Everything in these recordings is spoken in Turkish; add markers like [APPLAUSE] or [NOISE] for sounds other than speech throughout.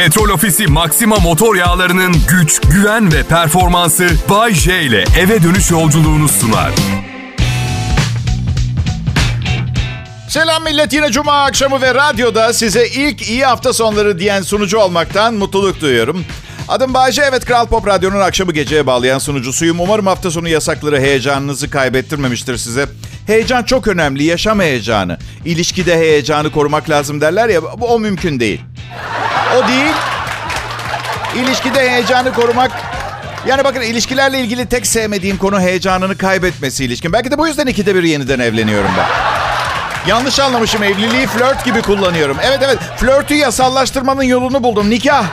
Petrol Ofisi Maxima motor yağlarının güç, güven ve performansı Bay J ile eve dönüş yolculuğunu sunar. Selam millet yine cuma akşamı ve radyoda size ilk iyi hafta sonları diyen sunucu olmaktan mutluluk duyuyorum. Adım Bayce, evet Kral Pop Radyo'nun akşamı geceye bağlayan sunucusuyum. Umarım hafta sonu yasakları heyecanınızı kaybettirmemiştir size. Heyecan çok önemli, yaşam heyecanı. İlişkide heyecanı korumak lazım derler ya, bu o mümkün değil. O değil. İlişkide heyecanı korumak yani bakın ilişkilerle ilgili tek sevmediğim konu heyecanını kaybetmesi ilişkin. Belki de bu yüzden ikide bir yeniden evleniyorum ben. Yanlış anlamışım evliliği flört gibi kullanıyorum. Evet evet flörtü yasallaştırmanın yolunu buldum. Nikah.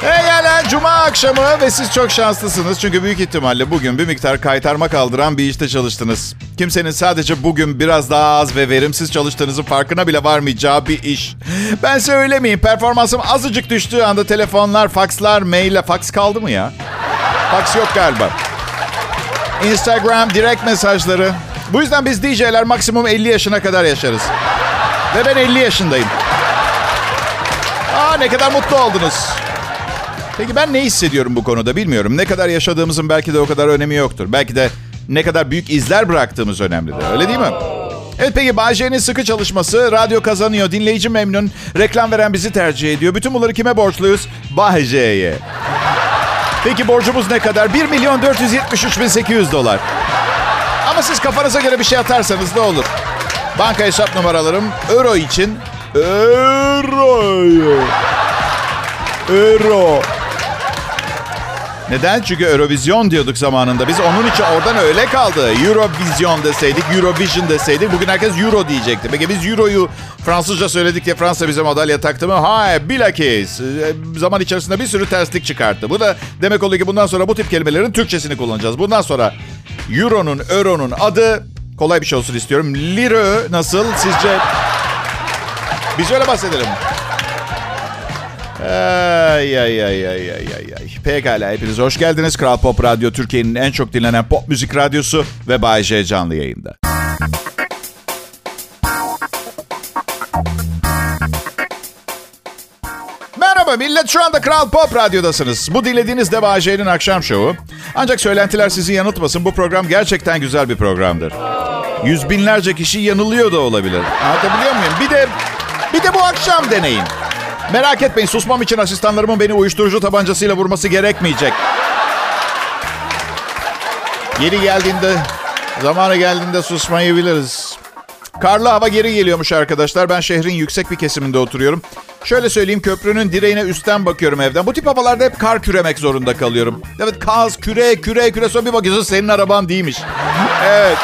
Hey yani cuma akşamı ve siz çok şanslısınız. Çünkü büyük ihtimalle bugün bir miktar kaytarma kaldıran bir işte çalıştınız. Kimsenin sadece bugün biraz daha az ve verimsiz çalıştığınızın farkına bile varmayacağı bir iş. Ben söylemeyeyim performansım azıcık düştüğü anda telefonlar, fakslar, maille fax kaldı mı ya? Fax yok galiba. Instagram direkt mesajları. Bu yüzden biz DJ'ler maksimum 50 yaşına kadar yaşarız. Ve ben 50 yaşındayım. Aa ne kadar mutlu oldunuz. Peki ben ne hissediyorum bu konuda bilmiyorum. Ne kadar yaşadığımızın belki de o kadar önemi yoktur. Belki de ne kadar büyük izler bıraktığımız önemlidir. Öyle değil mi? Evet peki Bayce'nin sıkı çalışması, radyo kazanıyor, dinleyici memnun, reklam veren bizi tercih ediyor. Bütün bunları kime borçluyuz? Bayce'ye. Peki borcumuz ne kadar? 1 milyon 473 bin 800 dolar. Ama siz kafanıza göre bir şey atarsanız ne olur? Banka hesap numaralarım euro için euro euro neden? Çünkü Eurovizyon diyorduk zamanında. Biz onun için oradan öyle kaldı. Eurovizyon deseydik, Eurovision deseydik bugün herkes Euro diyecekti. Peki biz Euro'yu Fransızca söyledik diye Fransa bize madalya taktı mı? Hayır, bilakis. Zaman içerisinde bir sürü terslik çıkarttı. Bu da demek oluyor ki bundan sonra bu tip kelimelerin Türkçesini kullanacağız. Bundan sonra Euro'nun, Euro'nun adı kolay bir şey olsun istiyorum. Lira nasıl sizce? Biz öyle bahsedelim. Ay ay ay ay ay ay ay. Pekala hepiniz hoş geldiniz. Kral Pop Radyo Türkiye'nin en çok dinlenen pop müzik radyosu ve Bay J canlı yayında. Merhaba millet şu anda Kral Pop Radyo'dasınız. Bu dinlediğiniz de Bay J'nin akşam şovu. Ancak söylentiler sizi yanıltmasın bu program gerçekten güzel bir programdır. Yüz binlerce kişi yanılıyor da olabilir. Anlatabiliyor muyum? Bir de bir de bu akşam deneyin. Merak etmeyin susmam için asistanlarımın beni uyuşturucu tabancasıyla vurması gerekmeyecek. Yeri geldiğinde, zamanı geldiğinde susmayı biliriz. Karlı hava geri geliyormuş arkadaşlar. Ben şehrin yüksek bir kesiminde oturuyorum. Şöyle söyleyeyim köprünün direğine üstten bakıyorum evden. Bu tip havalarda hep kar küremek zorunda kalıyorum. Evet kaz, küre, küre, küre. Sonra bir bakıyorsun senin araban değilmiş. Evet.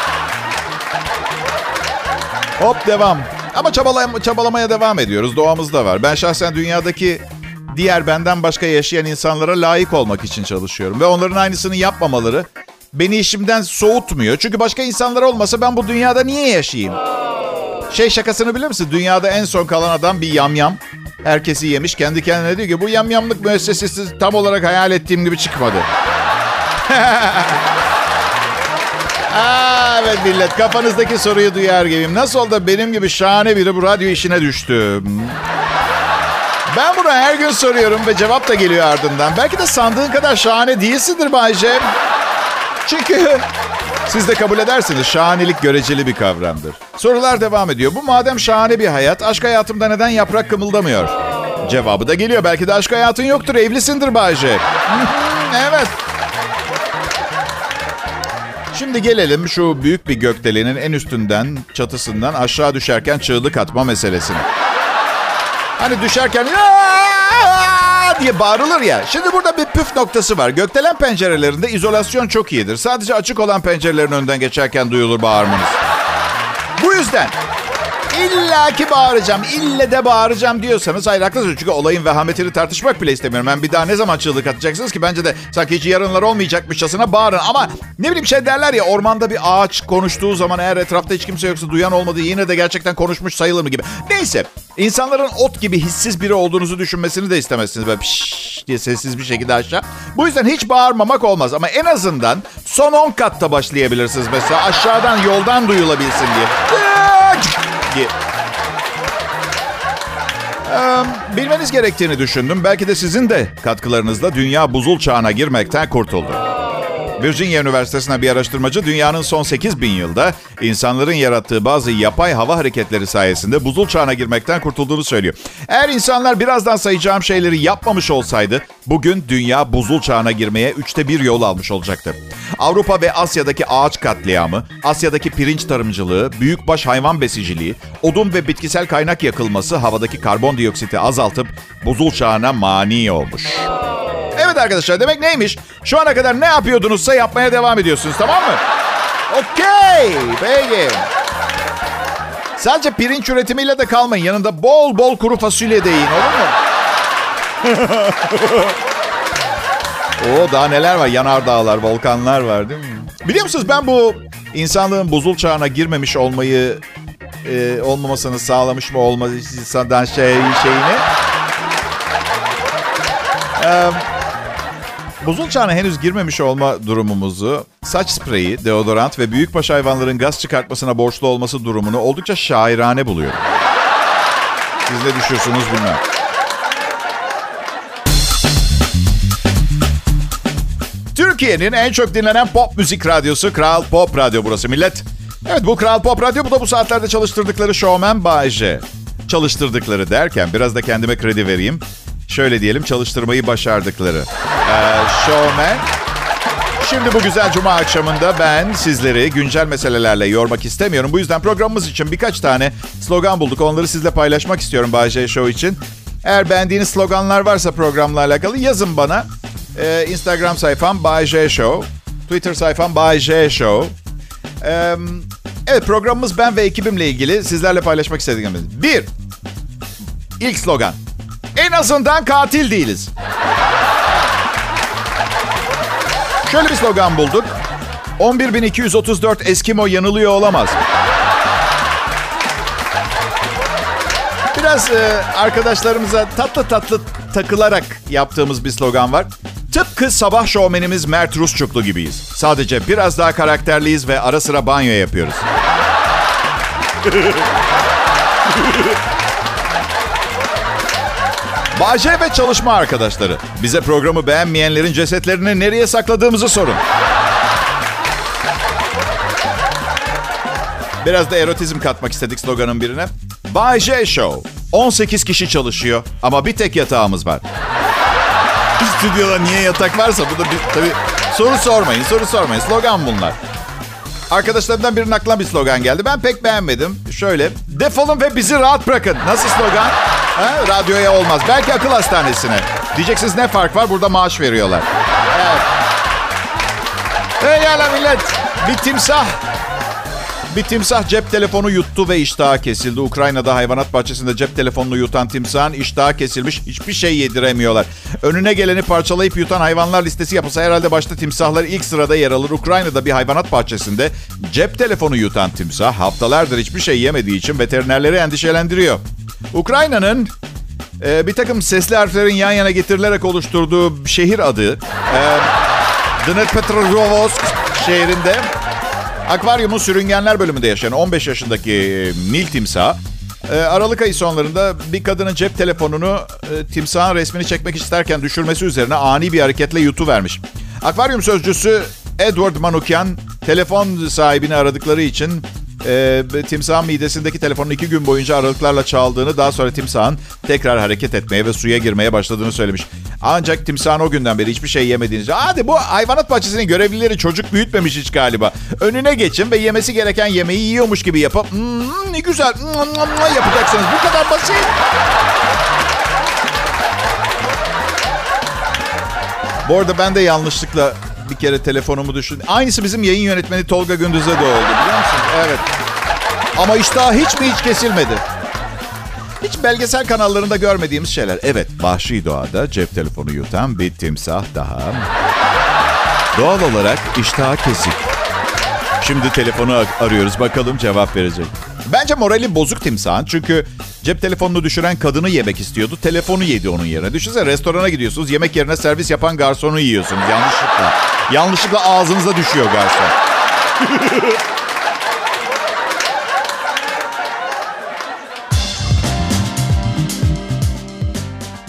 Hop devam. Ama çabalay- çabalamaya devam ediyoruz. Doğamızda var. Ben şahsen dünyadaki diğer benden başka yaşayan insanlara layık olmak için çalışıyorum. Ve onların aynısını yapmamaları beni işimden soğutmuyor. Çünkü başka insanlar olmasa ben bu dünyada niye yaşayayım? Şey şakasını bilir misin? Dünyada en son kalan adam bir yamyam. Herkesi yemiş. Kendi kendine diyor ki bu yamyamlık müessesesi tam olarak hayal ettiğim gibi çıkmadı. [LAUGHS] Aa, evet millet kafanızdaki soruyu duyar gibiyim. Nasıl oldu benim gibi şahane biri bu radyo işine düştü? Ben bunu her gün soruyorum ve cevap da geliyor ardından. Belki de sandığın kadar şahane değilsindir Bayce. Çünkü siz de kabul edersiniz şahanelik göreceli bir kavramdır. Sorular devam ediyor. Bu madem şahane bir hayat, aşk hayatımda neden yaprak kımıldamıyor? Cevabı da geliyor. Belki de aşk hayatın yoktur, evlisindir Bayce. [LAUGHS] evet. Şimdi gelelim şu büyük bir gökdelenin en üstünden, çatısından aşağı düşerken çığlık atma meselesine. Hani düşerken diye bağırılır ya. Şimdi burada bir püf noktası var. Gökdelen pencerelerinde izolasyon çok iyidir. Sadece açık olan pencerelerin önden geçerken duyulur bağırmanız. Bu yüzden illa ki bağıracağım, ille de bağıracağım diyorsanız hayır haklısınız. Çünkü olayın vehametini tartışmak bile istemiyorum. Ben bir daha ne zaman çığlık atacaksınız ki? Bence de sanki hiç yarınlar olmayacakmışçasına bağırın. Ama ne bileyim şey derler ya ormanda bir ağaç konuştuğu zaman eğer etrafta hiç kimse yoksa duyan olmadı yine de gerçekten konuşmuş sayılır mı gibi. Neyse insanların ot gibi hissiz biri olduğunuzu düşünmesini de istemezsiniz. Böyle piş diye sessiz bir şekilde aşağı. Bu yüzden hiç bağırmamak olmaz. Ama en azından son 10 katta başlayabilirsiniz mesela. Aşağıdan yoldan duyulabilsin diye. Ee, bilmeniz gerektiğini düşündüm. Belki de sizin de katkılarınızla dünya buzul çağına girmekten kurtuldu. Virginia Üniversitesi'ne bir araştırmacı dünyanın son 8 bin yılda insanların yarattığı bazı yapay hava hareketleri sayesinde buzul çağına girmekten kurtulduğunu söylüyor. Eğer insanlar birazdan sayacağım şeyleri yapmamış olsaydı bugün dünya buzul çağına girmeye üçte bir yol almış olacaktı. Avrupa ve Asya'daki ağaç katliamı, Asya'daki pirinç tarımcılığı, büyükbaş hayvan besiciliği, odun ve bitkisel kaynak yakılması havadaki karbondioksiti azaltıp buzul çağına mani olmuş. Evet arkadaşlar demek neymiş? Şu ana kadar ne yapıyordunuzsa yapmaya devam ediyorsunuz tamam mı? Okey. Peki. Sadece pirinç üretimiyle de kalmayın. Yanında bol bol kuru fasulye de yiyin olur mu? [LAUGHS] Oo daha neler var? Yanardağlar, volkanlar var değil mi? Biliyor musunuz ben bu insanlığın buzul çağına girmemiş olmayı e, olmamasını sağlamış mı olmasından şey şeyini e, Buzul çağına henüz girmemiş olma durumumuzu, saç spreyi, deodorant ve büyükbaş hayvanların gaz çıkartmasına borçlu olması durumunu oldukça şairane buluyorum. Siz ne düşüyorsunuz bilmem. Türkiye'nin en çok dinlenen pop müzik radyosu Kral Pop Radyo burası millet. Evet bu Kral Pop Radyo bu da bu saatlerde çalıştırdıkları showman Bayece. Çalıştırdıkları derken biraz da kendime kredi vereyim. Şöyle diyelim çalıştırmayı başardıkları. Ee, showman. Şimdi bu güzel cuma akşamında ben sizleri güncel meselelerle yormak istemiyorum. Bu yüzden programımız için birkaç tane slogan bulduk. Onları sizle paylaşmak istiyorum Bayece Show için. Eğer beğendiğiniz sloganlar varsa programla alakalı yazın bana. Ee, Instagram sayfam Bay J Show. Twitter sayfam Bay J Show. Ee, evet programımız ben ve ekibimle ilgili sizlerle paylaşmak istediğim. Bir, ilk slogan. En azından katil değiliz. Şöyle bir slogan bulduk. 11.234 Eskimo yanılıyor olamaz. Biraz e, arkadaşlarımıza tatlı tatlı takılarak yaptığımız bir slogan var. Tıpkı sabah şovmenimiz Mert Rusçuklu gibiyiz. Sadece biraz daha karakterliyiz ve ara sıra banyo yapıyoruz. [LAUGHS] Bahçe ve çalışma arkadaşları. Bize programı beğenmeyenlerin cesetlerini nereye sakladığımızı sorun. Biraz da erotizm katmak istedik sloganın birine. Bay J Show. 18 kişi çalışıyor ama bir tek yatağımız var. Stüdyoda niye yatak varsa bu da bir, tabii soru sormayın, soru sormayın. Slogan bunlar. Arkadaşlarımdan birinin aklına bir slogan geldi. Ben pek beğenmedim. Şöyle, defolun ve bizi rahat bırakın. Nasıl slogan? Ha? Radyoya olmaz. Belki akıl hastanesine. Diyeceksiniz ne fark var? Burada maaş veriyorlar. Evet. Pekala millet. Bir timsah. Bir timsah cep telefonu yuttu ve iştahı kesildi. Ukrayna'da hayvanat bahçesinde cep telefonunu yutan timsahın iştahı kesilmiş. Hiçbir şey yediremiyorlar. Önüne geleni parçalayıp yutan hayvanlar listesi yapılsa herhalde başta timsahlar ilk sırada yer alır. Ukrayna'da bir hayvanat bahçesinde cep telefonu yutan timsah haftalardır hiçbir şey yemediği için veterinerleri endişelendiriyor. Ukrayna'nın e, bir takım sesli harflerin yan yana getirilerek oluşturduğu şehir adı e, Dnepropetrovsk şehrinde akvaryumun sürüngenler bölümünde yaşayan 15 yaşındaki e, Nil timsah e, Aralık ayı sonlarında bir kadının cep telefonunu e, timsahın resmini çekmek isterken düşürmesi üzerine ani bir hareketle yutuvermiş. Akvaryum sözcüsü Edward Manukyan telefon sahibini aradıkları için e, timsahın midesindeki telefonun iki gün boyunca aralıklarla çaldığını daha sonra timsahın tekrar hareket etmeye ve suya girmeye başladığını söylemiş. Ancak timsahın o günden beri hiçbir şey yemediğini... Hadi bu hayvanat bahçesinin görevlileri çocuk büyütmemiş hiç galiba. Önüne geçin ve yemesi gereken yemeği yiyormuş gibi yapıp... Hmm, ne güzel yapacaksınız. Bu kadar basit. Bu arada ben de yanlışlıkla bir kere telefonumu düşün. Aynısı bizim yayın yönetmeni Tolga Gündüz'e de oldu biliyor musun? Evet. Ama iştah hiç mi hiç kesilmedi? Hiç belgesel kanallarında görmediğimiz şeyler. Evet, vahşi doğada cep telefonu yutan bir timsah daha. Doğal olarak iştah kesik. Şimdi telefonu arıyoruz bakalım cevap verecek. Bence morali bozuk timsahın çünkü cep telefonunu düşüren kadını yemek istiyordu. Telefonu yedi onun yerine. Düşünsene restorana gidiyorsunuz yemek yerine servis yapan garsonu yiyorsunuz yanlışlıkla. Yanlışlıkla ağzınıza düşüyor garson. [LAUGHS]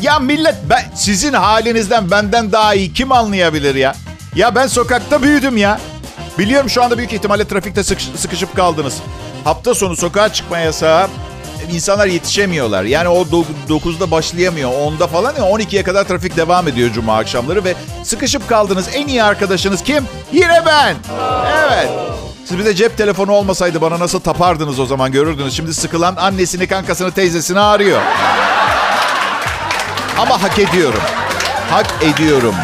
Ya millet ben sizin halinizden benden daha iyi kim anlayabilir ya? Ya ben sokakta büyüdüm ya. Biliyorum şu anda büyük ihtimalle trafikte sıkışıp kaldınız. Hafta sonu sokağa çıkma yasağı insanlar yetişemiyorlar. Yani o 9'da başlayamıyor. 10'da falan ya 12'ye kadar trafik devam ediyor cuma akşamları ve sıkışıp kaldınız. En iyi arkadaşınız kim? Yine ben. Evet. Siz bize cep telefonu olmasaydı bana nasıl tapardınız o zaman görürdünüz. Şimdi sıkılan annesini, kankasını, teyzesini arıyor. Ama hak ediyorum. Hak ediyorum.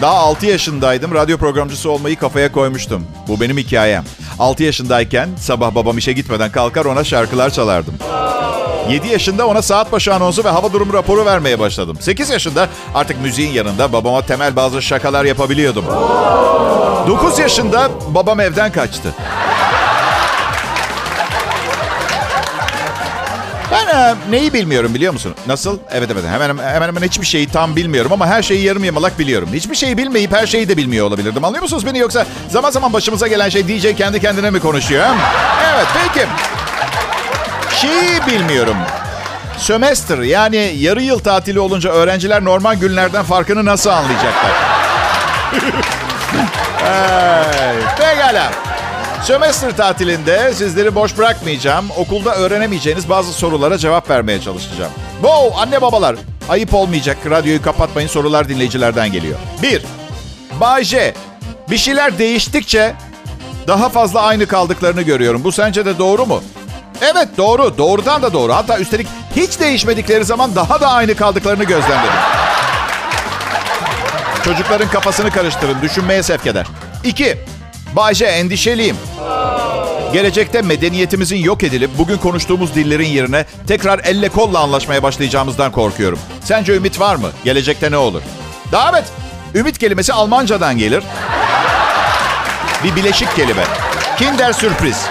Daha 6 yaşındaydım. Radyo programcısı olmayı kafaya koymuştum. Bu benim hikayem. 6 yaşındayken sabah babam işe gitmeden kalkar ona şarkılar çalardım. 7 yaşında ona saat başı anonsu ve hava durumu raporu vermeye başladım. 8 yaşında artık müziğin yanında babama temel bazı şakalar yapabiliyordum. 9 yaşında babam evden kaçtı. Neyi bilmiyorum biliyor musun? Nasıl? Evet evet hemen hemen hemen hiçbir şeyi tam bilmiyorum ama her şeyi yarım yamalak biliyorum. Hiçbir şeyi bilmeyip her şeyi de bilmiyor olabilirdim. Anlıyor musunuz beni yoksa zaman zaman başımıza gelen şey DJ kendi kendine mi konuşuyor? Evet peki. Şeyi bilmiyorum. Sömestr yani yarı yıl tatili olunca öğrenciler normal günlerden farkını nasıl anlayacaklar? [LAUGHS] hey, pekala. Sömestr tatilinde sizleri boş bırakmayacağım. Okulda öğrenemeyeceğiniz bazı sorulara cevap vermeye çalışacağım. Wow anne babalar ayıp olmayacak. Radyoyu kapatmayın sorular dinleyicilerden geliyor. 1. Bay. Bir şeyler değiştikçe daha fazla aynı kaldıklarını görüyorum. Bu sence de doğru mu? Evet doğru. Doğrudan da doğru. Hatta üstelik hiç değişmedikleri zaman daha da aynı kaldıklarını gözlemledim. Çocukların kafasını karıştırın. Düşünmeye sevk eder. 2. Bayce endişeliyim. Gelecekte medeniyetimizin yok edilip bugün konuştuğumuz dillerin yerine tekrar elle kolla anlaşmaya başlayacağımızdan korkuyorum. Sence ümit var mı? Gelecekte ne olur? Davet. Ümit kelimesi Almancadan gelir. Bir bileşik kelime. Kinder sürpriz.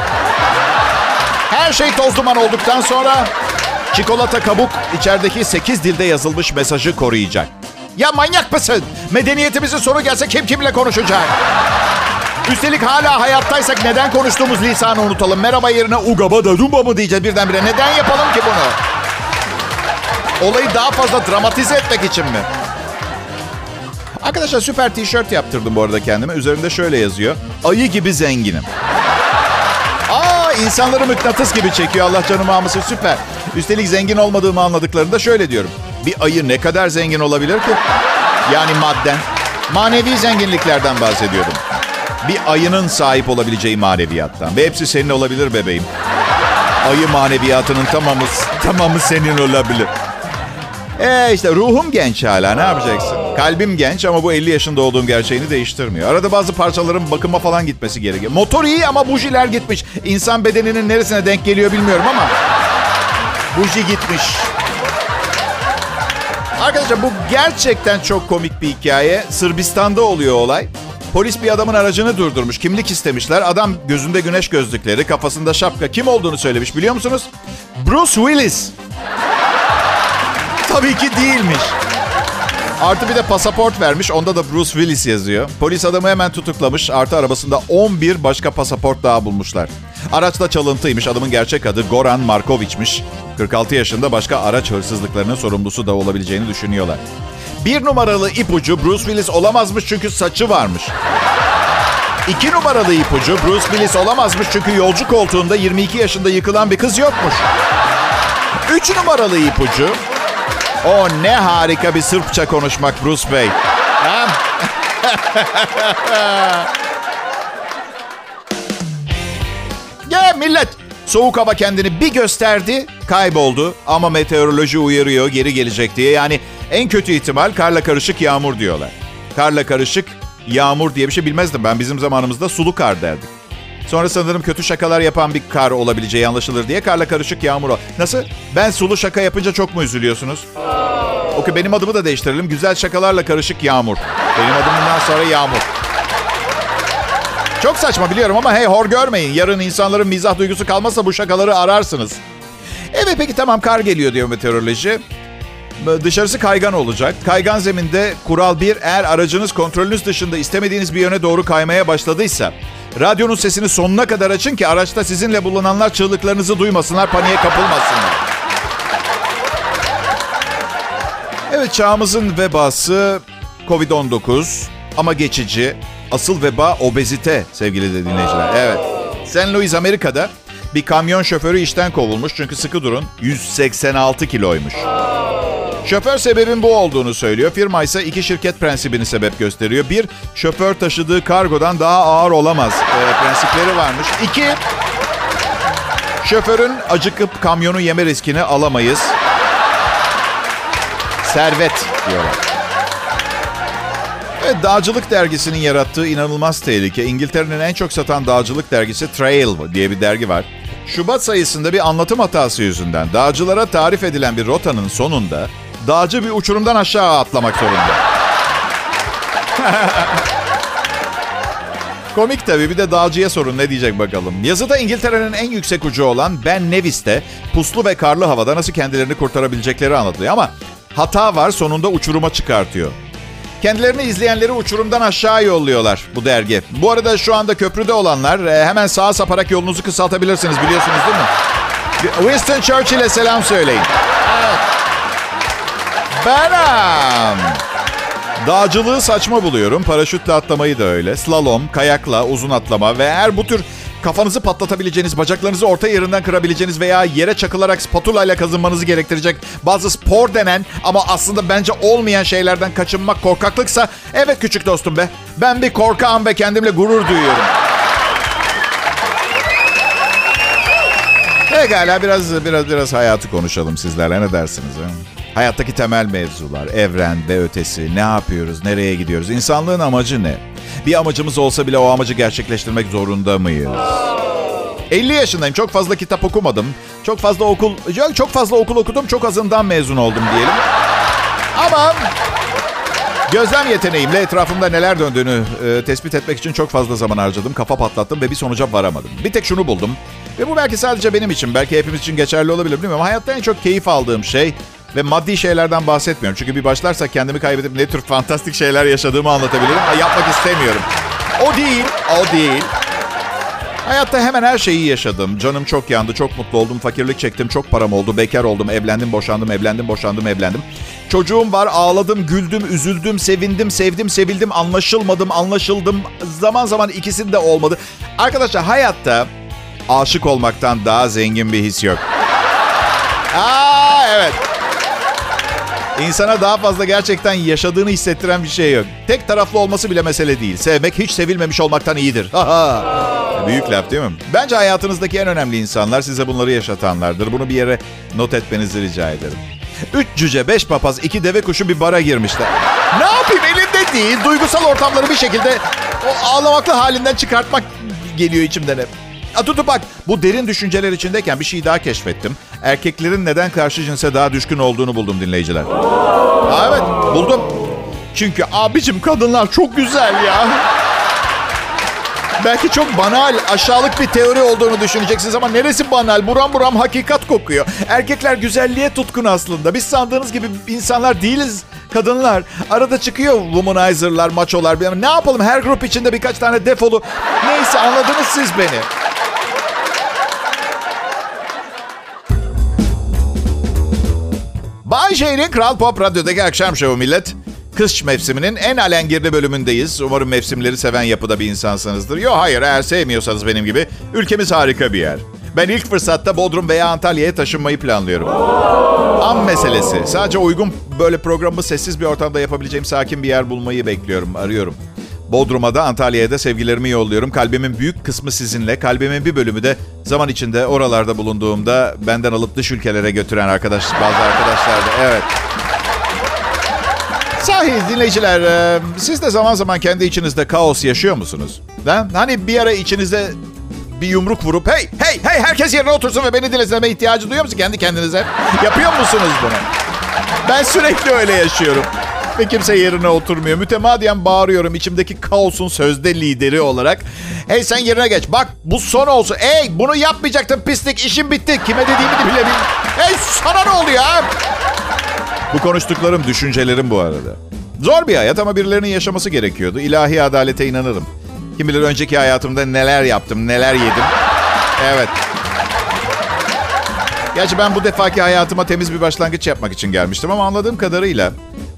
Her şey toz duman olduktan sonra çikolata kabuk içerideki 8 dilde yazılmış mesajı koruyacak. Ya manyak mısın? Medeniyetimizin sonu gelse kim kimle konuşacak? Üstelik hala hayattaysak neden konuştuğumuz lisanı unutalım? Merhaba yerine ugaba da rumba mı diyeceğiz birdenbire? Neden yapalım ki bunu? Olayı daha fazla dramatize etmek için mi? Arkadaşlar süper tişört yaptırdım bu arada kendime. Üzerinde şöyle yazıyor. Ayı gibi zenginim. Aa insanları mıknatıs gibi çekiyor Allah canımı almasın süper. Üstelik zengin olmadığımı anladıklarında şöyle diyorum. Bir ayı ne kadar zengin olabilir ki? Yani madden. Manevi zenginliklerden bahsediyorum. Bir ayının sahip olabileceği maneviyattan. Ve hepsi senin olabilir bebeğim. Ayı maneviyatının tamamı, tamamı senin olabilir. E işte ruhum genç hala ne yapacaksın? Kalbim genç ama bu 50 yaşında olduğum gerçeğini değiştirmiyor. Arada bazı parçaların bakıma falan gitmesi gerekiyor. Motor iyi ama bujiler gitmiş. İnsan bedeninin neresine denk geliyor bilmiyorum ama buji gitmiş. Arkadaşlar bu gerçekten çok komik bir hikaye. Sırbistan'da oluyor olay. Polis bir adamın aracını durdurmuş. Kimlik istemişler. Adam gözünde güneş gözlükleri, kafasında şapka. Kim olduğunu söylemiş biliyor musunuz? Bruce Willis. Tabii ki değilmiş. Artı bir de pasaport vermiş. Onda da Bruce Willis yazıyor. Polis adamı hemen tutuklamış. Artı arabasında 11 başka pasaport daha bulmuşlar. Araç da çalıntıymış. Adamın gerçek adı Goran Markovic'miş. 46 yaşında başka araç hırsızlıklarının sorumlusu da olabileceğini düşünüyorlar. Bir numaralı ipucu Bruce Willis olamazmış çünkü saçı varmış. İki numaralı ipucu Bruce Willis olamazmış çünkü yolcu koltuğunda 22 yaşında yıkılan bir kız yokmuş. Üç numaralı ipucu o ne harika bir Sırpça konuşmak Bruce Bey. [LAUGHS] ya millet soğuk hava kendini bir gösterdi kayboldu ama meteoroloji uyarıyor geri gelecek diye. Yani en kötü ihtimal karla karışık yağmur diyorlar. Karla karışık yağmur diye bir şey bilmezdim ben. Bizim zamanımızda sulu kar derdik. Sonra sanırım kötü şakalar yapan bir kar olabileceği anlaşılır diye karla karışık yağmur. Nasıl? Ben sulu şaka yapınca çok mu üzülüyorsunuz? Okey benim adımı da değiştirelim. Güzel şakalarla karışık yağmur. Benim adım bundan sonra yağmur. Çok saçma biliyorum ama hey hor görmeyin. Yarın insanların mizah duygusu kalmazsa bu şakaları ararsınız. Evet peki tamam kar geliyor diyor meteoroloji. Dışarısı kaygan olacak. Kaygan zeminde kural bir eğer aracınız kontrolünüz dışında istemediğiniz bir yöne doğru kaymaya başladıysa radyonun sesini sonuna kadar açın ki araçta sizinle bulunanlar çığlıklarınızı duymasınlar, paniğe kapılmasınlar. Evet çağımızın vebası Covid-19 ama geçici. Asıl veba obezite sevgili de dinleyiciler. Evet. St. Louis Amerika'da bir kamyon şoförü işten kovulmuş çünkü sıkı durun 186 kiloymuş. Şoför sebebin bu olduğunu söylüyor. Firma ise iki şirket prensibini sebep gösteriyor. Bir, şoför taşıdığı kargodan daha ağır olamaz e, prensipleri varmış. İki, şoförün acıkıp kamyonu yeme riskini alamayız. Servet diyorlar. Evet, Dağcılık dergisinin yarattığı inanılmaz tehlike. İngiltere'nin en çok satan dağcılık dergisi Trail diye bir dergi var. Şubat sayısında bir anlatım hatası yüzünden dağcılara tarif edilen bir rotanın sonunda dağcı bir uçurumdan aşağı atlamak zorunda. [LAUGHS] Komik tabii bir de dağcıya sorun ne diyecek bakalım. Yazıda İngiltere'nin en yüksek ucu olan Ben Nevis'te puslu ve karlı havada nasıl kendilerini kurtarabilecekleri anlatılıyor ama hata var sonunda uçuruma çıkartıyor. Kendilerini izleyenleri uçurumdan aşağı yolluyorlar bu dergi. Bu arada şu anda köprüde olanlar e, hemen sağa saparak yolunuzu kısaltabilirsiniz biliyorsunuz değil mi? Winston Churchill'e selam söyleyin. Benam. Dağcılığı saçma buluyorum. Paraşütle atlamayı da öyle. Slalom, kayakla, uzun atlama ve eğer bu tür kafanızı patlatabileceğiniz, bacaklarınızı orta yerinden kırabileceğiniz veya yere çakılarak spatula ile kazınmanızı gerektirecek bazı spor denen ama aslında bence olmayan şeylerden kaçınmak korkaklıksa evet küçük dostum be. Ben bir korkağım ve kendimle gurur duyuyorum. Pekala biraz biraz biraz hayatı konuşalım sizlerle ne dersiniz? He? Hayattaki temel mevzular, evren ve ötesi, ne yapıyoruz, nereye gidiyoruz, insanlığın amacı ne? Bir amacımız olsa bile o amacı gerçekleştirmek zorunda mıyız? 50 yaşındayım. Çok fazla kitap okumadım. Çok fazla okul çok fazla okul okudum. Çok azından mezun oldum diyelim. Ama gözlem yeteneğimle etrafımda neler döndüğünü e, tespit etmek için çok fazla zaman harcadım. Kafa patlattım ve bir sonuca varamadım. Bir tek şunu buldum. Ve bu belki sadece benim için, belki hepimiz için geçerli olabilir bilmiyorum. Hayatta en çok keyif aldığım şey ve maddi şeylerden bahsetmiyorum. Çünkü bir başlarsa kendimi kaybedip ne tür fantastik şeyler yaşadığımı anlatabilirim. Ama yapmak istemiyorum. O değil, o değil. Hayatta hemen her şeyi yaşadım. Canım çok yandı, çok mutlu oldum, fakirlik çektim, çok param oldu, bekar oldum, evlendim, boşandım, evlendim, boşandım, evlendim. Çocuğum var, ağladım, güldüm, üzüldüm, sevindim, sevdim, sevildim, anlaşılmadım, anlaşıldım. Zaman zaman ikisinde olmadı. Arkadaşlar hayatta aşık olmaktan daha zengin bir his yok. Aa evet. İnsana daha fazla gerçekten yaşadığını hissettiren bir şey yok. Tek taraflı olması bile mesele değil. Sevmek hiç sevilmemiş olmaktan iyidir. Büyük laf değil mi? Bence hayatınızdaki en önemli insanlar size bunları yaşatanlardır. Bunu bir yere not etmenizi rica ederim. Üç cüce, beş papaz, iki deve kuşu bir bara girmişler. Ne yapayım elimde değil. Duygusal ortamları bir şekilde o ağlamaklı halinden çıkartmak geliyor içimden hep. Tutu bak bu derin düşünceler içindeyken bir şey daha keşfettim. Erkeklerin neden karşı cinse daha düşkün olduğunu buldum dinleyiciler. Aa, evet buldum. Çünkü abicim kadınlar çok güzel ya. Belki çok banal, aşağılık bir teori olduğunu düşüneceksiniz ama neresi banal? Buram buram hakikat kokuyor. Erkekler güzelliğe tutkun aslında. Biz sandığınız gibi insanlar değiliz. Kadınlar arada çıkıyor womanizer'lar, maçolar. Ne yapalım her grup içinde birkaç tane defolu. Neyse anladınız siz beni. Bay J'nin Kral Pop Radyo'daki akşam şovu millet. Kış mevsiminin en alengirli bölümündeyiz. Umarım mevsimleri seven yapıda bir insansınızdır. Yok hayır eğer sevmiyorsanız benim gibi ülkemiz harika bir yer. Ben ilk fırsatta Bodrum veya Antalya'ya taşınmayı planlıyorum. Am meselesi. Sadece uygun böyle programı sessiz bir ortamda yapabileceğim sakin bir yer bulmayı bekliyorum, arıyorum. Bodrum'a da Antalya'ya da sevgilerimi yolluyorum. Kalbimin büyük kısmı sizinle. Kalbimin bir bölümü de zaman içinde oralarda bulunduğumda benden alıp dış ülkelere götüren arkadaş, bazı arkadaşlar da. Evet. Sahi dinleyiciler, e, siz de zaman zaman kendi içinizde kaos yaşıyor musunuz? Ha? Hani bir ara içinizde bir yumruk vurup hey hey hey herkes yerine otursun ve beni dinleseme ihtiyacı duyuyor musun kendi kendinize? Yapıyor musunuz bunu? Ben sürekli öyle yaşıyorum. Ve kimse yerine oturmuyor. Mütemadiyen bağırıyorum içimdeki kaosun sözde lideri olarak. Hey sen yerine geç. Bak bu son olsun. Hey bunu yapmayacaktın pislik. işim bitti. Kime dediğimi de bile bilmiyorum. Hey sana ne oluyor? Bu konuştuklarım düşüncelerim bu arada. Zor bir hayat ama birilerinin yaşaması gerekiyordu. İlahi adalete inanırım. Kim bilir önceki hayatımda neler yaptım, neler yedim. Evet. Gerçi ben bu defaki hayatıma temiz bir başlangıç yapmak için gelmiştim ama anladığım kadarıyla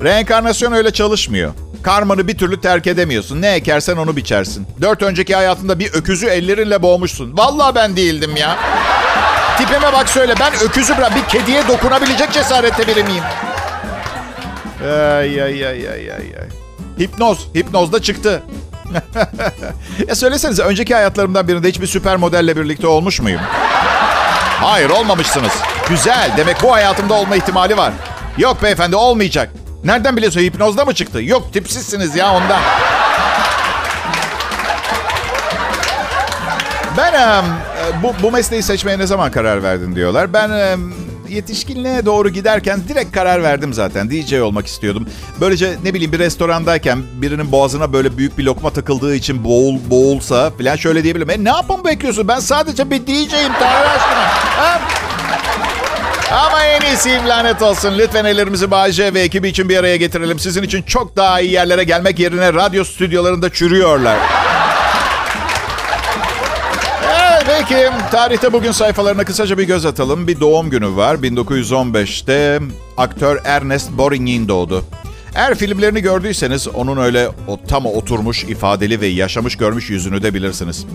reenkarnasyon öyle çalışmıyor. Karmanı bir türlü terk edemiyorsun. Ne ekersen onu biçersin. Dört önceki hayatında bir öküzü ellerinle boğmuşsun. Vallahi ben değildim ya. Tipime bak söyle ben öküzü bırak bir kediye dokunabilecek cesarette biri miyim? Ay ay ay ay ay ay. Hipnoz. Hipnoz da çıktı. ya [LAUGHS] söylesenize önceki hayatlarımdan birinde hiçbir süper modelle birlikte olmuş muyum? Hayır olmamışsınız. Güzel. Demek bu hayatımda olma ihtimali var. Yok beyefendi olmayacak. Nereden biliyorsun hipnozda mı çıktı? Yok tipsizsiniz ya ondan. Ben e, bu, bu mesleği seçmeye ne zaman karar verdin diyorlar. Ben yetişkinliğe doğru giderken direkt karar verdim zaten. DJ olmak istiyordum. Böylece ne bileyim bir restorandayken birinin boğazına böyle büyük bir lokma takıldığı için boğul boğulsa falan şöyle diyebilirim. E ne yapmam bekliyorsun? Ben sadece bir DJ'im Tanrı aşkına. Ha? Ama en iyisiyim lanet olsun. Lütfen ellerimizi Bayce ve ekibi için bir araya getirelim. Sizin için çok daha iyi yerlere gelmek yerine radyo stüdyolarında çürüyorlar. Evet peki. Tarihte bugün sayfalarına kısaca bir göz atalım. Bir doğum günü var. 1915'te aktör Ernest Borgnine doğdu. Eğer filmlerini gördüyseniz onun öyle o tam oturmuş, ifadeli ve yaşamış görmüş yüzünü de bilirsiniz.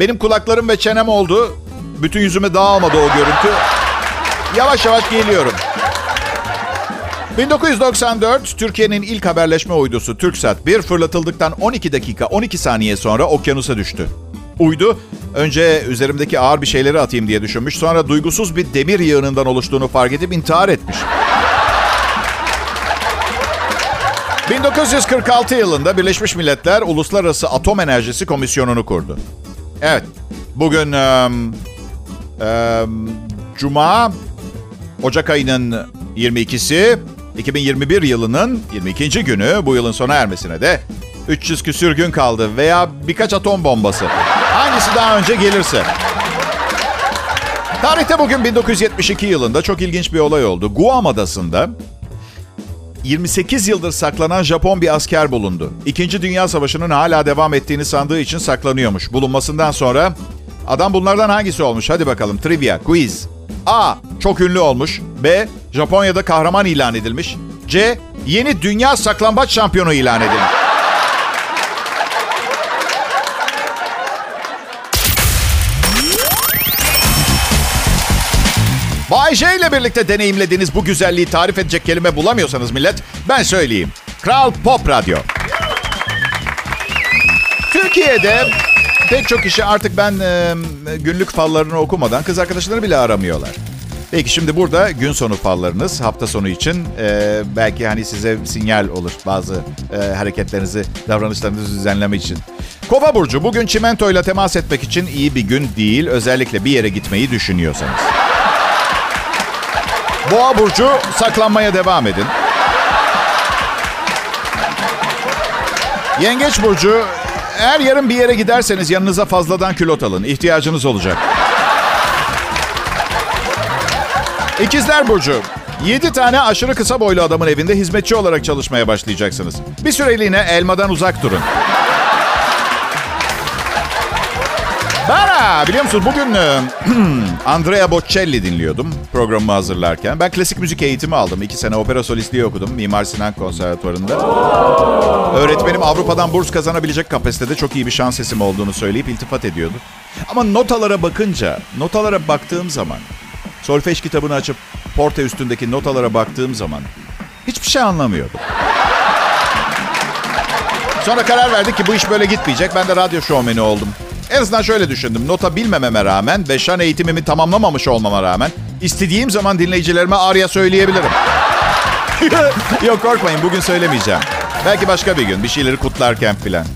Benim kulaklarım ve çenem oldu. Bütün yüzüme dağılmadı o görüntü. Yavaş yavaş geliyorum. 1994 Türkiye'nin ilk haberleşme uydusu TürkSat 1 fırlatıldıktan 12 dakika 12 saniye sonra okyanusa düştü. Uydu önce üzerimdeki ağır bir şeyleri atayım diye düşünmüş. Sonra duygusuz bir demir yığınından oluştuğunu fark edip intihar etmiş. 1946 yılında Birleşmiş Milletler Uluslararası Atom Enerjisi Komisyonu'nu kurdu. Evet, bugün um, um, Cuma Ocak ayının 22'si 2021 yılının 22. günü bu yılın sona ermesine de 300 küsür gün kaldı veya birkaç atom bombası. Hangisi daha önce gelirse. Tarihte bugün 1972 yılında çok ilginç bir olay oldu. Guam Adası'nda 28 yıldır saklanan Japon bir asker bulundu. İkinci Dünya Savaşı'nın hala devam ettiğini sandığı için saklanıyormuş. Bulunmasından sonra adam bunlardan hangisi olmuş? Hadi bakalım trivia, quiz. A. Çok ünlü olmuş. B. Japonya'da kahraman ilan edilmiş. C. Yeni dünya saklambaç şampiyonu ilan edilmiş. Bay J ile birlikte deneyimlediğiniz bu güzelliği tarif edecek kelime bulamıyorsanız millet, ben söyleyeyim. Kral Pop Radyo. Türkiye'de pek çok kişi artık ben e, günlük fallarını okumadan kız arkadaşları bile aramıyorlar. Peki şimdi burada gün sonu fallarınız hafta sonu için e, belki hani size sinyal olur bazı e, hareketlerinizi, davranışlarınızı düzenleme için. Kova burcu bugün çimentoyla temas etmek için iyi bir gün değil. Özellikle bir yere gitmeyi düşünüyorsanız. Boğa burcu saklanmaya devam edin. Yengeç burcu eğer yarın bir yere giderseniz yanınıza fazladan külot alın. İhtiyacınız olacak. İkizler Burcu. 7 tane aşırı kısa boylu adamın evinde hizmetçi olarak çalışmaya başlayacaksınız. Bir süreliğine elmadan uzak durun. Bana biliyor musunuz bugün [CLEARS THROAT] Andrea Bocelli dinliyordum programımı hazırlarken. Ben klasik müzik eğitimi aldım. İki sene opera solistliği okudum Mimar Sinan Konservatuvarı'nda. Öğretmenim Avrupa'dan burs kazanabilecek kapasitede çok iyi bir şans sesim olduğunu söyleyip iltifat ediyordu. Ama notalara bakınca, notalara baktığım zaman, solfej kitabını açıp porte üstündeki notalara baktığım zaman hiçbir şey anlamıyordum. Sonra karar verdik ki bu iş böyle gitmeyecek. Ben de radyo şovmeni oldum. En azından şöyle düşündüm. Nota bilmememe rağmen ve şan eğitimimi tamamlamamış olmama rağmen istediğim zaman dinleyicilerime arya söyleyebilirim. [LAUGHS] Yok korkmayın bugün söylemeyeceğim. Belki başka bir gün bir şeyleri kutlarken filan.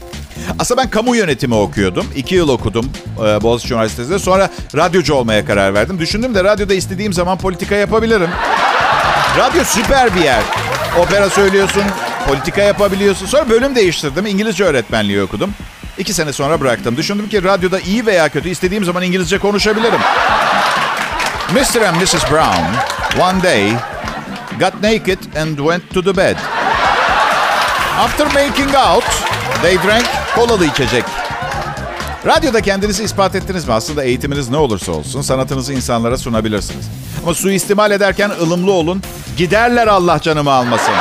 Aslında ben kamu yönetimi okuyordum. İki yıl okudum e, Boğaziçi Üniversitesi'nde. Sonra radyocu olmaya karar verdim. Düşündüm de radyoda istediğim zaman politika yapabilirim. Radyo süper bir yer. Opera söylüyorsun, politika yapabiliyorsun. Sonra bölüm değiştirdim. İngilizce öğretmenliği okudum. İki sene sonra bıraktım. Düşündüm ki radyoda iyi veya kötü istediğim zaman İngilizce konuşabilirim. Mr. and Mrs. Brown one day got naked and went to the bed. After making out, they drank kolalı içecek. Radyoda kendinizi ispat ettiniz mi? Aslında eğitiminiz ne olursa olsun sanatınızı insanlara sunabilirsiniz. Ama suistimal ederken ılımlı olun. Giderler Allah canımı almasın.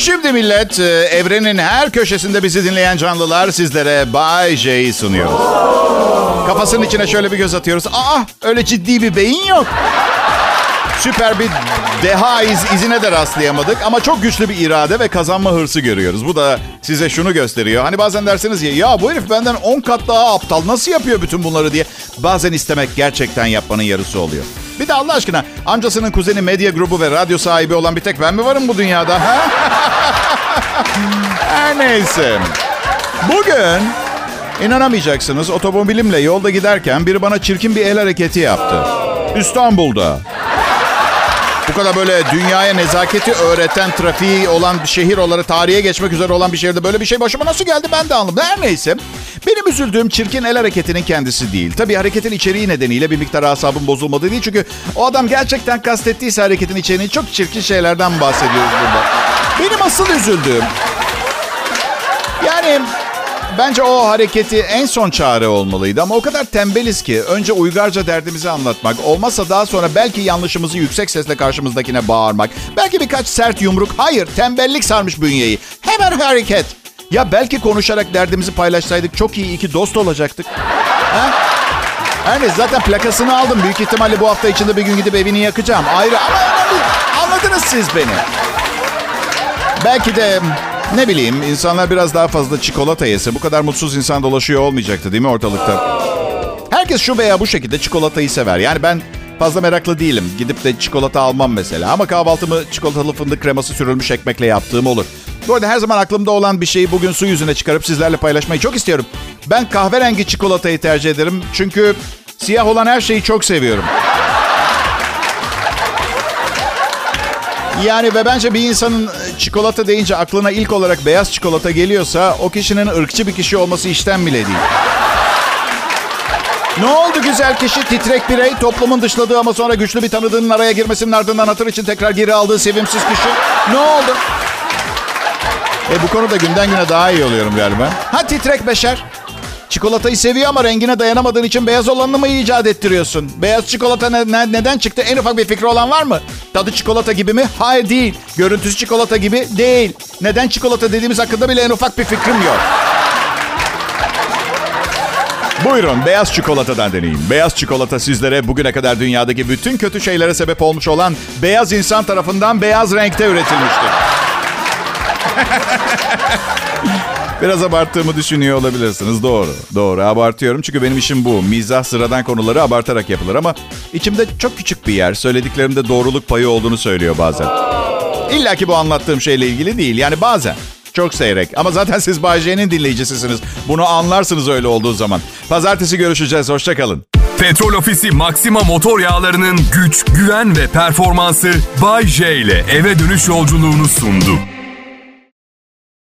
Şimdi millet, e, evrenin her köşesinde bizi dinleyen canlılar sizlere Bay J'yi sunuyor. Kafasının içine şöyle bir göz atıyoruz. Aa, öyle ciddi bir beyin yok. Süper bir deha iz, izine de rastlayamadık ama çok güçlü bir irade ve kazanma hırsı görüyoruz. Bu da size şunu gösteriyor. Hani bazen dersiniz ya ya bu herif benden 10 kat daha aptal nasıl yapıyor bütün bunları diye. Bazen istemek gerçekten yapmanın yarısı oluyor. Bir de Allah aşkına amcasının kuzeni medya grubu ve radyo sahibi olan bir tek ben mi varım bu dünyada? [LAUGHS] Her neyse. Bugün inanamayacaksınız otomobilimle yolda giderken biri bana çirkin bir el hareketi yaptı. İstanbul'da. Bu kadar böyle dünyaya nezaketi öğreten, trafiği olan bir şehir olarak tarihe geçmek üzere olan bir şehirde böyle bir şey başıma nasıl geldi ben de anlamadım. Her neyse. Benim üzüldüğüm çirkin el hareketinin kendisi değil. Tabii hareketin içeriği nedeniyle bir miktar asabım bozulmadı değil. Çünkü o adam gerçekten kastettiyse hareketin içeriğini çok çirkin şeylerden bahsediyoruz burada. Benim asıl üzüldüğüm... Yani Bence o hareketi en son çare olmalıydı ama o kadar tembeliz ki önce uygarca derdimizi anlatmak, olmazsa daha sonra belki yanlışımızı yüksek sesle karşımızdakine bağırmak, belki birkaç sert yumruk, hayır tembellik sarmış bünyeyi. Hemen hareket. Ya belki konuşarak derdimizi paylaşsaydık çok iyi iki dost olacaktık. Ha? Her neyse zaten plakasını aldım. Büyük ihtimalle bu hafta içinde bir gün gidip evini yakacağım. Ayrı ama. Anladınız siz beni. Belki de ne bileyim insanlar biraz daha fazla çikolata yese bu kadar mutsuz insan dolaşıyor olmayacaktı değil mi ortalıkta? Herkes şu veya bu şekilde çikolatayı sever. Yani ben fazla meraklı değilim. Gidip de çikolata almam mesela. Ama kahvaltımı çikolatalı fındık kreması sürülmüş ekmekle yaptığım olur. Bu arada her zaman aklımda olan bir şeyi bugün su yüzüne çıkarıp sizlerle paylaşmayı çok istiyorum. Ben kahverengi çikolatayı tercih ederim. Çünkü siyah olan her şeyi çok seviyorum. Yani ve bence bir insanın çikolata deyince aklına ilk olarak beyaz çikolata geliyorsa o kişinin ırkçı bir kişi olması işten bile değil. Ne oldu güzel kişi? Titrek birey, toplumun dışladığı ama sonra güçlü bir tanıdığının araya girmesinin ardından hatır için tekrar geri aldığı sevimsiz kişi. Ne oldu? E bu konuda günden güne daha iyi oluyorum galiba. Ha titrek beşer. Çikolatayı seviyor ama rengine dayanamadığın için beyaz olanını mı icat ettiriyorsun? Beyaz çikolata ne, ne, neden çıktı? En ufak bir fikri olan var mı? Tadı çikolata gibi mi? Hayır değil. Görüntüsü çikolata gibi değil. Neden çikolata dediğimiz hakkında bile en ufak bir fikrim yok. Buyurun beyaz çikolatadan deneyin. Beyaz çikolata sizlere bugüne kadar dünyadaki bütün kötü şeylere sebep olmuş olan beyaz insan tarafından beyaz renkte üretilmiştir. [LAUGHS] Biraz abarttığımı düşünüyor olabilirsiniz. Doğru, doğru. Abartıyorum çünkü benim işim bu. Mizah sıradan konuları abartarak yapılır ama içimde çok küçük bir yer. Söylediklerimde doğruluk payı olduğunu söylüyor bazen. İlla ki bu anlattığım şeyle ilgili değil. Yani bazen. Çok seyrek. Ama zaten siz Bay J'nin dinleyicisisiniz. Bunu anlarsınız öyle olduğu zaman. Pazartesi görüşeceğiz. Hoşçakalın. Petrol Ofisi Maxima motor yağlarının güç, güven ve performansı Bay J ile eve dönüş yolculuğunu sundu.